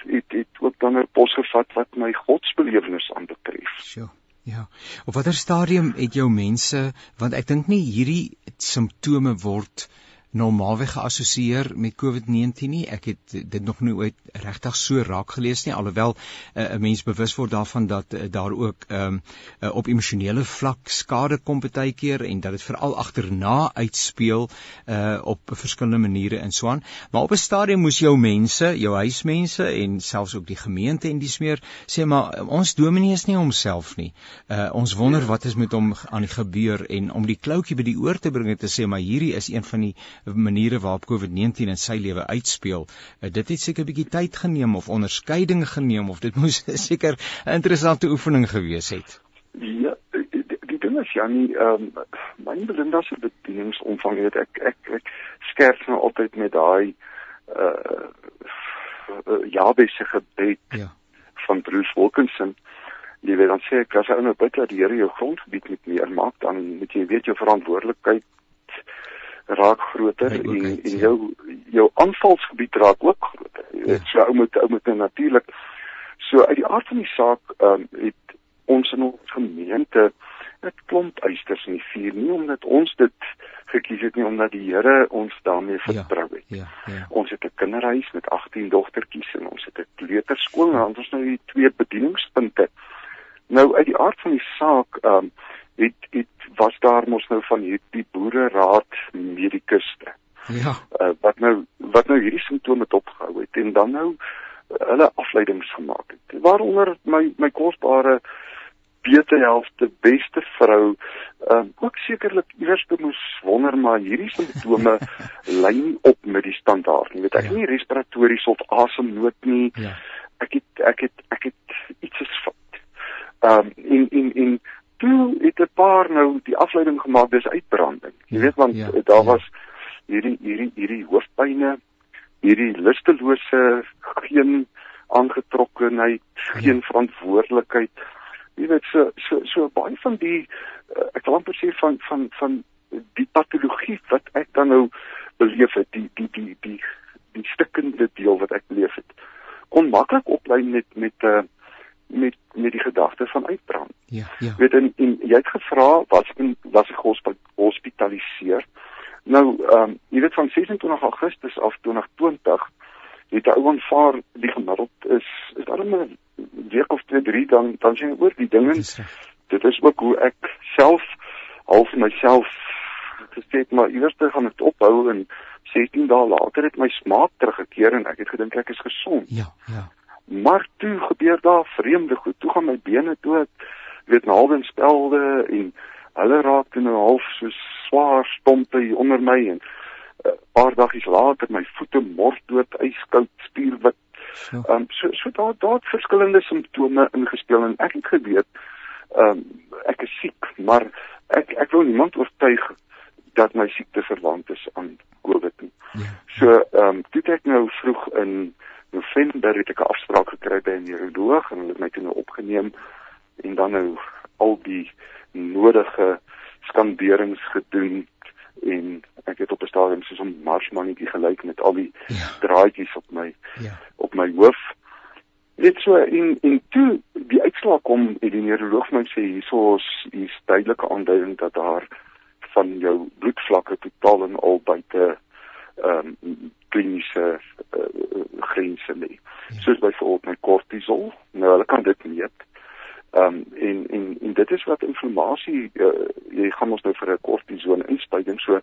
Speaker 4: het het ook dan 'n pos gevat wat my godsbelewenis aanbetref.
Speaker 1: Sjoe. Ja. Op watter stadium het jou mense want ek dink nie hierdie simptome word normaalweg geassosieer met COVID-19 nie. Ek het dit nog nie ooit regtig so raak gelees nie alhoewel eh, 'n uh, mens bewus word daarvan dat uh, daar ook um, uh, op emosionele vlak skade kom baie keer en dat dit veral agterna uitspeel uh op verskillende maniere in Swaan. Maar op 'n stadium moes jou mense, jou huismense en selfs ook die gemeente en dis meer sê maar ons dominee is nie homself nie. Uh ons wonder wat is met hom aan die gebeur en om die kloutjie by die oor te bring en te sê maar hierdie is een van die maniere waarop COVID-19 in sy lewe uitspeel. Uh, dit het seker 'n bietjie tyd geneem of onderskeiding geneem of dit <laughs> moes seker 'n interessante oefening gewees het.
Speaker 4: Ja, die, die ding is Janie, ehm um, my Belinda se bedieningsomvang weet ek ek ek skerp nou altyd met daai uh Jabese gebed ja. van Bruce Wilkinson. Jy weet dan sê ek as jy nou bid dat die Here jou grondgebied met meer maak, dan moet jy weet jou verantwoordelikheid raak groter en en ja. jou jou aanvalsgebied raak ook groter. Jy weet ja. so ou moet ou moet natuurlik so uit die aard van die saak ehm um, het ons in ons gemeente 'n klomp eisters in die vuur nie omdat ons dit gekies het nie omdat die Here ons daarmee ja, vertrou het.
Speaker 1: Ja, ja, ja.
Speaker 4: Ons het 'n kinderhuis met 18 dogtertjies en ons het 'n kleuterskool en ons nou die twee bedieningspunte. Nou uit die aard van die saak, ehm um, het het was daar mos nou van hierdie boere raad medikuste.
Speaker 1: Ja.
Speaker 4: Uh, wat nou wat nou hierdie simptome opgehou het en dan nou uh, hulle afleidings gemaak het. Waaronder my my kosbare beter helfte beste vrou um, ook sekerlik iewers moes wonder maar hierdie simptome <laughs> lyn op met die standaard jy weet ek ja. nie respiratories of asemnood nie
Speaker 1: ja.
Speaker 4: ek het ek het ek het iets is fout ehm um, in in in toe het 'n paar nou die afleiding gemaak dis uitbranding jy ja, weet want ja, daar ja. was hierdie hierdie hierdie hoofpynne hierdie lustelose geen aangetrokkenheid geen ja. verantwoordelikheid jy weet so so so baie van die uh, ek wil amper sê van van van die patologie wat ek dan nou beleef het die die die die die stikkende deel wat ek beleef het kon maklik oplei met met uh, met met die gedagte van uitbrand.
Speaker 1: Ja, ja.
Speaker 4: Weet en, en jy het gevra wat ek was ek gehospitaliseer. Nou ehm um, jy weet van 26 Augustus af 2020 het 'n ou aanvaar die gemiddeld is is daar 'n week of 2 3 dan dan sien oor die dinge. Dit is ook hoe ek self half myself gesê het maar iewers te gaan dit ophou en 16 dae later het my smaak teruggekeer en ek het gedink ek is gesond.
Speaker 1: Ja, ja.
Speaker 4: Maar toe gebeur daar vreemde goed. Toe gaan my bene dood, weet nou halwe spelde en hulle raak toe nou half so swaar stompe hier onder my en 'n uh, paar dae later my voete mors dood, yskoud, spierwit Ehm so. um, so so daar daar verskillende simptome ingespeel en ek het geweet ehm um, ek is siek, maar ek ek wil niemand oortuig dat my siekte verwant is aan COVID nie. Ja. So ehm um, toe ek nou vroeg in November het ek 'n afspraak gekry by 'n neuroloog en hulle het my toe nou opgeneem en dan nou al die nodige skanderings gedoen en ek het op 'n stadium soos 'n marsmannetjie gelyk met al die ja. draadjies op my ja. op my hoof. Net so in in toe die uitslag kom en die neuroloog my sê hierso is hier's duidelike aanduiding dat daar van jou bloedvlakke totaal en al buite ehm um, kliniese uh, grense lê. Ja. Soos byvoorbeeld my kortisol. Nou hulle kan dit meet. Ehm um, en en en dit is wat inflammasie uh, jy gaan ons nou vir 'n kortison inspuiting so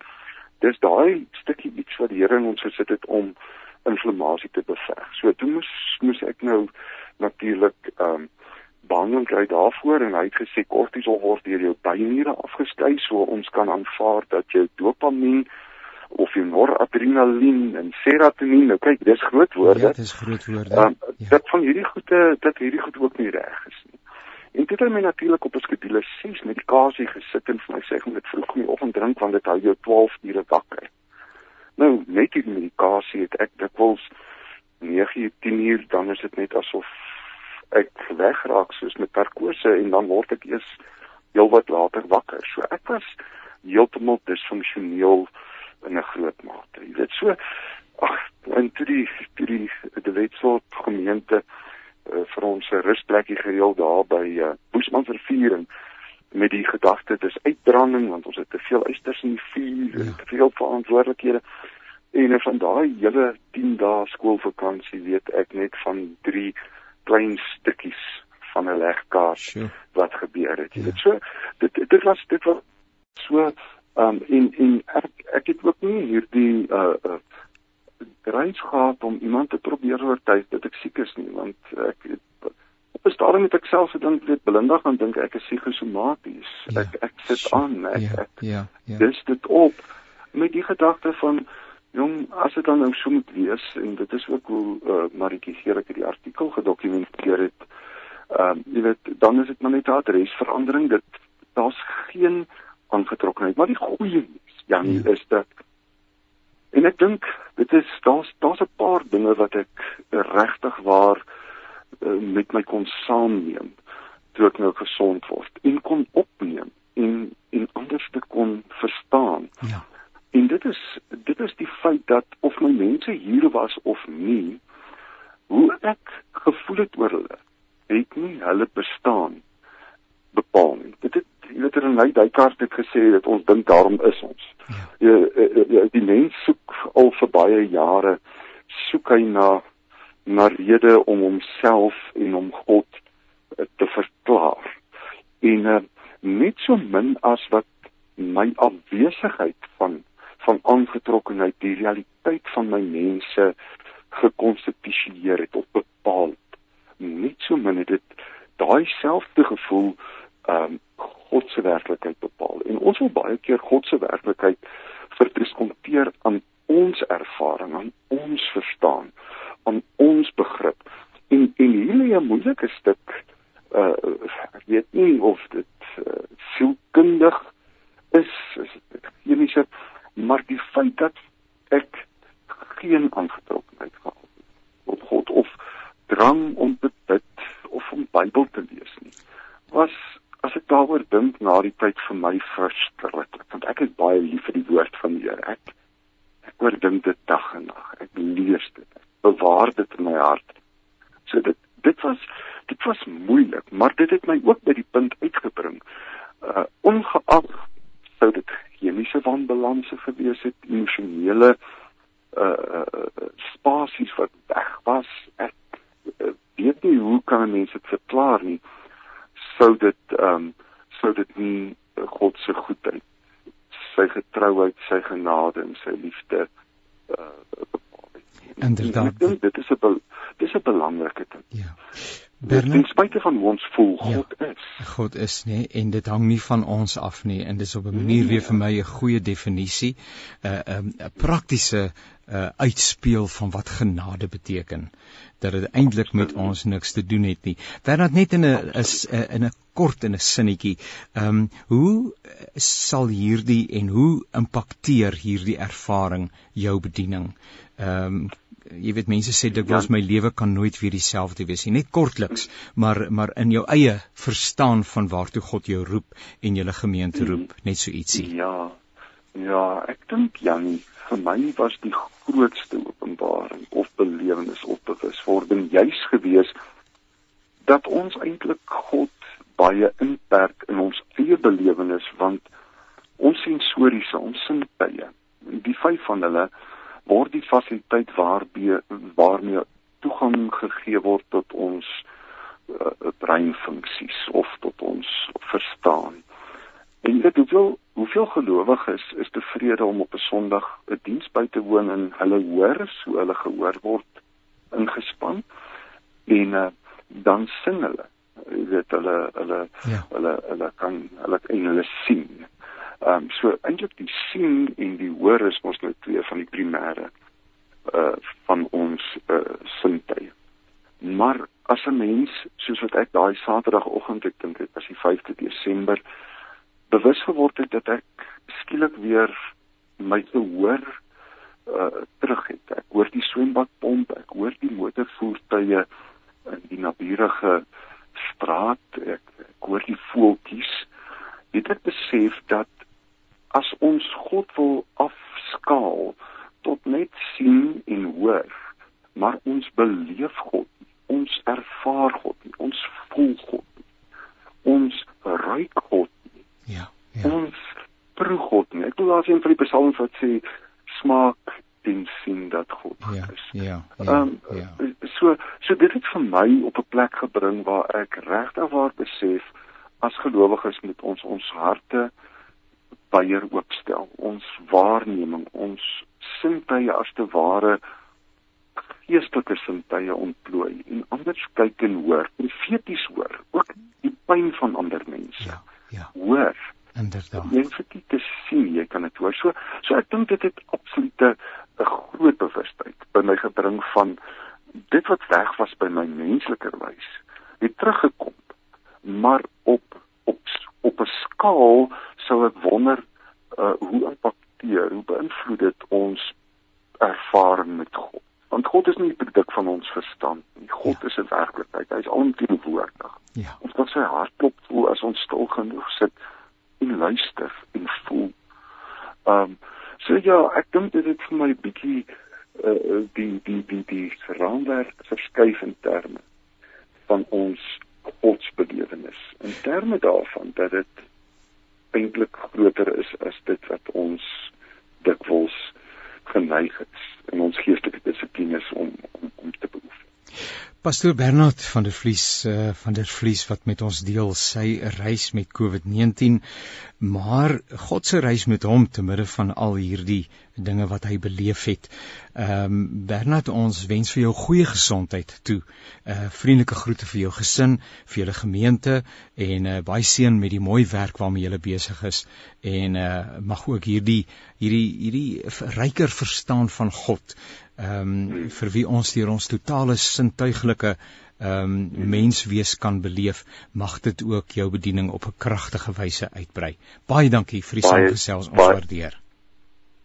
Speaker 4: dis daai stukkie iets wat die Here in ons gesit het om inflammasie te beveg. So toe moes moes ek nou natuurlik ehm um, behandeling kry daarvoor en hy het gesê kortisol word deur jou bynniere afgeskei so ons kan aanvaar dat jou dopamien of jou noradrenalien en serotonien nou kyk dis groot woorde.
Speaker 1: Ja, dis groot woorde. Um,
Speaker 4: ja. Dat van hierdie goede dat hierdie goed ook nie reg is nie. En dit het my natuurlik op 'n skedule 6 medikasie gesit en vir my sê om dit vroeg in die oggend drink want dit hou jou 12 ure wakker. Nou, net die medikasie het ek dikwels 9 uur, 10 uur, dan is dit net asof ek wegraak soos met narkose en dan word ek eers heelwat later wakker. So ek was heeltemal disfunksioneel in 'n groot mate. Jy weet so ag, en toe die toe die die wetsoort gemeente uh, vir ons 'n rusplekkie gereël daar by uh, Boesmanrivier en met die gedagte dis uitbranding want ons het te veel eisters in die vuur en ja. te veel verantwoordelikhede en van daai hele 10 dae skoolvakansie weet ek net van drie klein stukkies van 'n legkaart sure. wat gebeur het. Jy ja. weet so dit dit was dit was so um in in ek ek het ook nie hierdie uh, uh reis gehad om iemand te probeer oortuig dat ek siek is nie want ek op 'n stadium het ek self gedink weet Belinda gaan dink ek is psigosomaties. Ja, ek ek sit so, aan ek,
Speaker 1: ja,
Speaker 4: ek
Speaker 1: ja ja.
Speaker 4: dis dit op. Met die gedagte van jong as dit dan nou so moet wees en dit is ook hoe uh, Maritjie Gericke die artikel gedokumenteer het ehm uh, jy weet dan is dit maar net 'n adresverandering dit daar's geen aangetrokkenheid maar die goeie nuus Janie ja. is dat En ek dink dit is daar's daar's 'n paar dinge wat ek regtig waar uh, met my kon saamneem toe ek nou gesond word en kon opneem en en anders te kon verstaan.
Speaker 1: Ja.
Speaker 4: En dit is dit is die feit dat of my mense hier was of nie, hoe ek gevoel het oor hulle, het nie hulle bestaan bepaal nie. Dit het jy weet er in gesê dat ons dink daarom is ons. Ja. Jy, jy die mens soek al vir baie jare soek hy na na rede om homself en om God te verklaar. En uh, net so min as wat my afwesigheid van van aangetrokkenheid die realiteit van my mense gekonstitueer het of bepaal het. Net so min het dit daai selfde gevoel ehm um, God se werklikheid bepaal. En ons wil baie keer God se werklikheid verdiskonteer aan ons ervaring, aan ons verstaan, aan ons begrip. En en hier lê 'n moeilike stuk uh ek weet nie of dit uh, sielkundig is, is dit chemiese, maar die feit dat ek geen aangetrokkenheid gehad het op God of drang om te bid of om Bybel te lees nie, was as ek daaroor dink na die tyd vir my verskriklik want ek is baie lief vir die woord van die Here. Ek ek oordink dit dag en nag. Ek lees dit. Ek bewaar dit in my hart. So dit dit was dit was moeilik maar dit het my ook by die punt uitgebring. Uh ongeag sou dit chemiese wanbalanse gewees het emosionele uh, uh spasies wat weg was ek uh, weet nie hoe kan mense dit verklaar nie sou dit ehm um, sou dit nie God se goedheid, sy getrouheid, sy genade en sy liefde uh bepaal
Speaker 1: nie. Inderdaad.
Speaker 4: Dit is 'n dit is 'n belangrike ding.
Speaker 1: Ja.
Speaker 4: Bernard, ten spyte van hoe ons voel, ja, God ja, is.
Speaker 1: God is nie en dit hang nie van ons af nie en dis op 'n manier weer vir my 'n goeie definisie, 'n uh, 'n um, praktiese uh, uitspeel van wat genade beteken dat dit eintlik met ons niks te doen het nie. Bernard net in 'n is in 'n kort in 'n sinnetjie. Ehm um, hoe sal hierdie en hoe impakteer hierdie ervaring jou bediening? Ehm um, jy weet mense sê dikwels ja. my lewe kan nooit weer dieselfde wees nie. Net kortliks maar maar in jou eie verstaan van waartoe God jou roep en julle gemeente roep net so ietsie.
Speaker 4: Ja. Ja ek dink Janie vir my was die grootste openbaring of belewenis of bewuswording juis gewees dat ons eintlik God baie inperk in ons eie belewenis want ons sensoriese ons sintuie die vyf van hulle word die fasiliteit waarby waarmee toegang gegee word tot ons uh, breinfunksies of tot ons verstaan. En dit hoeveel hoeveel gelowiges is tevrede om op 'n Sondag 'n diens by te woon en hulle hoor so hulle gehoor word ingespan en uh, dan sing hulle jy weet hulle hulle ja. hulle hulle kan hulle en hulle sien Ehm um, so eintlik die sien en die hoor is mos nou twee van die primêre uh van ons uh sintuie. Maar as 'n mens soos wat ek daai Saterdagoggend ek dink dit was die 5de Desember bewus geword het dat ek skielik weer my gehoor uh terug het. Ek hoor die swembadpomp, ek hoor die motorvoertuie in die naburige straat, ek, ek hoor die voeltjies. Dit het besef dat as ons God wil afskaal tot net sien en hoor, maar ons beleef God, ons ervaar God, ons voel God, ons ruik God.
Speaker 1: Ja,
Speaker 4: ja. Ons proe God. Nie. Ek wil daar sien vir die psalms wat sê smaak en sien dat God
Speaker 1: ja,
Speaker 4: is.
Speaker 1: Ja. Ja. Um, ja.
Speaker 4: So so dit het vir my op 'n plek gebring waar ek regtig waar besef as gelowiges moet ons ons harte weier oopstel. Ons waarneming, ons sintuie as te ware geestelike sintuie ontplooi en anders kyk en hoor, profeties hoor, ook die pyn van ander mense.
Speaker 1: Ja, ja.
Speaker 4: Hoor.
Speaker 1: Inderdaad.
Speaker 4: Jy moet dit te sien, jy kan dit hoor. So so ek dink dit het absolute 'n groot bewustheid by my gebring van dit wat weg was by my menslike wys, het teruggekom. Maar op op op 'n skaal ek wonder uh, hoe impakteer, hoe beïnvloed dit ons ervaring met God? Want God is nie 'n produk van ons verstand nie. God ja. is 'n werklikheid. Hy is alomteenwoordig.
Speaker 1: Ja.
Speaker 4: Ons kan sy hart klop voel as ons stil genoeg sit en luister en voel. Ehm um, so ja, ek dink dit het vir my bietjie uh, die die die die raamwerk verskuif in terme van ons godsbelewenis. In terme daarvan dat dit eintlik groter is as dit wat ons dikwels geneig is in ons geestelike dissiplines om om om te beoefen.
Speaker 1: Pastoor Bernard van der Vlies uh, van der Vlies wat met ons deel sy reis met COVID-19 maar God se reis met hom te midde van al hierdie dinge wat hy beleef het. Ehm um, Bernard ons wens vir jou goeie gesondheid toe. Uh vriendelike groete vir jou gesin, vir julle gemeente en uh baie seën met die mooi werk waarmee julle besig is en uh mag ook hierdie hierdie hierdie ryker verstaan van God ehm um, vir wie ons deur ons totale sintuiglike ehm um, menswees kan beleef, mag dit ook jou bediening op 'n kragtige wyse uitbrei. Baie dankie vir die saamgesels, ons waardeer.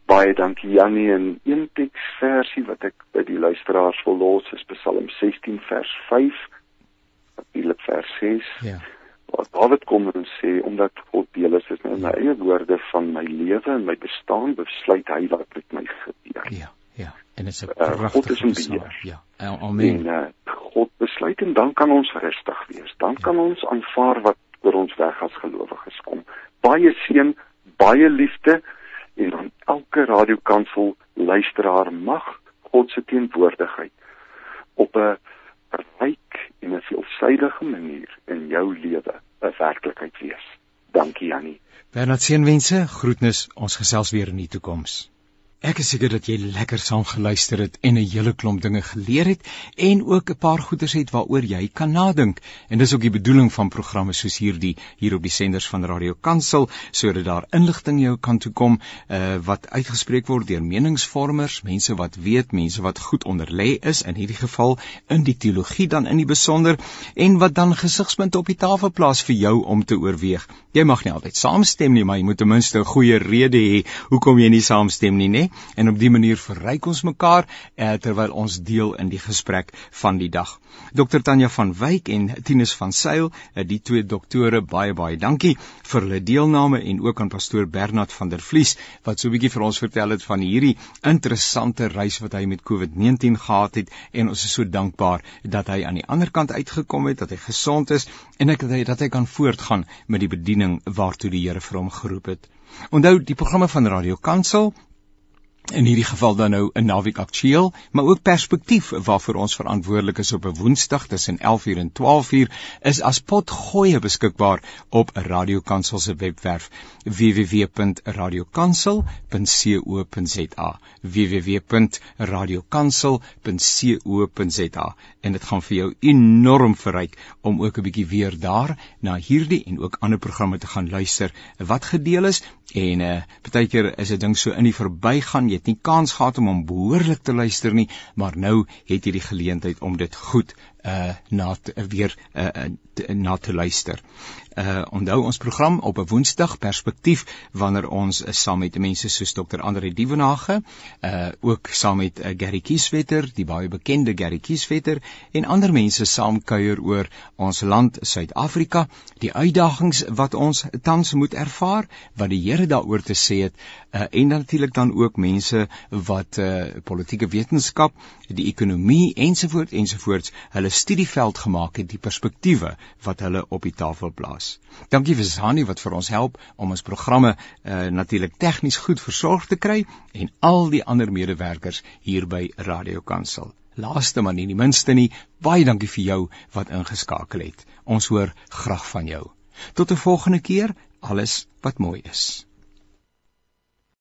Speaker 4: Baie dankie Jannie en een teksversie wat ek by die luisteraars wil los is Psalm 16 vers 5. Natuurlik vers 6. Ja. Wat Dawid kom en sê omdat God deel is, is my eie woorde van my lewe en my bestaan besluit hy wat met my gebeur.
Speaker 1: Ja. En dit is 'n
Speaker 4: uh, God is in beheer.
Speaker 1: Ja. Amen.
Speaker 4: En uh, God besluit en dan kan ons rustig wees. Dan ja. kan ons aanvaar wat oor ons weg as gelowiges kom. Baie seën, baie liefde en dan elke radiokansel luisteraar mag God se teenwoordigheid op 'n ryk en 'n veelsidige manier in jou lewe 'n werklikheid wees. Dankie Jannie.
Speaker 1: Bernard seënwense, groetnis, ons gesels weer in die toekoms. Ek is seker dat jy lekker saam geluister het en 'n hele klomp dinge geleer het en ook 'n paar goeders het waaroor jy kan nadink. En dis ook die bedoeling van programme soos hierdie hier op die senders van Radio Kansel sodat daar inligting jou kan toe kom uh, wat uitgespreek word deur meningsvormers, mense wat weet, mense wat goed onderlê is in hierdie geval in die teologie dan in die besonder en wat dan gesigspunte op die tafel plaas vir jou om te oorweeg. Jy mag nie altyd saamstem nie, maar jy moet ten minste 'n goeie rede hê hoekom jy nie saamstem nie, né? En op dië manier verryk ons mekaar uh, terwyl ons deel in die gesprek van die dag. Dr Tanya van Wyk en Tinus van Sail, uh, die twee doktore, baie baie dankie vir hulle deelname en ook aan pastoor Bernard van der Vlies wat so 'n bietjie vir ons vertel het van hierdie interessante reis wat hy met COVID-19 gehad het en ons is so dankbaar dat hy aan die ander kant uitgekom het, dat hy gesond is en ek dat hy dat hy kan voortgaan met die bediening waartoe die Here vir hom geroep het. Onthou die programme van Radio Kansel in hierdie geval dan nou 'n naweek aktueel, maar ook perspektief waarvoor ons verantwoordelik is op 'n Woensdag tussen 11:00 en 12:00 is as potgoeie beskikbaar op Radio Kansel se webwerf www.radiokansel.co.za www.radiokansel.co.za en dit gaan vir jou enorm verryk om ook 'n bietjie weer daar na hierdie en ook ander programme te gaan luister wat gedeel is. En uh baie keer is 'n ding so in die verbygaan jy het nie kans gehad om hom behoorlik te luister nie maar nou het jy die geleentheid om dit goed uh na te, weer uh te, na te luister. Uh onthou ons program op 'n Woensdag perspektief wanneer ons is saam met mense soos Dr. Andre Dievenage, uh ook saam met uh, Gary Kieswetter, die baie bekende Gary Kieswetter en ander mense saam kuier oor ons land Suid-Afrika, die uitdagings wat ons tans moet ervaar, wat die Here daaroor te sê het, uh en natuurlik dan ook mense wat uh politieke wetenskap, die ekonomie ensovoorts ensovoorts hulle studieveld gemaak het, die perspektiewe wat hulle op die tafel plaas. Dankie vir Zani wat vir ons help om ons programme uh, natuurlik tegnies goed versorg te kry en al die ander medewerkers hier by Radio Kansel. Laaste maar nie die minste nie, baie dankie vir jou wat ingeskakel het. Ons hoor graag van jou. Tot 'n volgende keer, alles wat mooi is.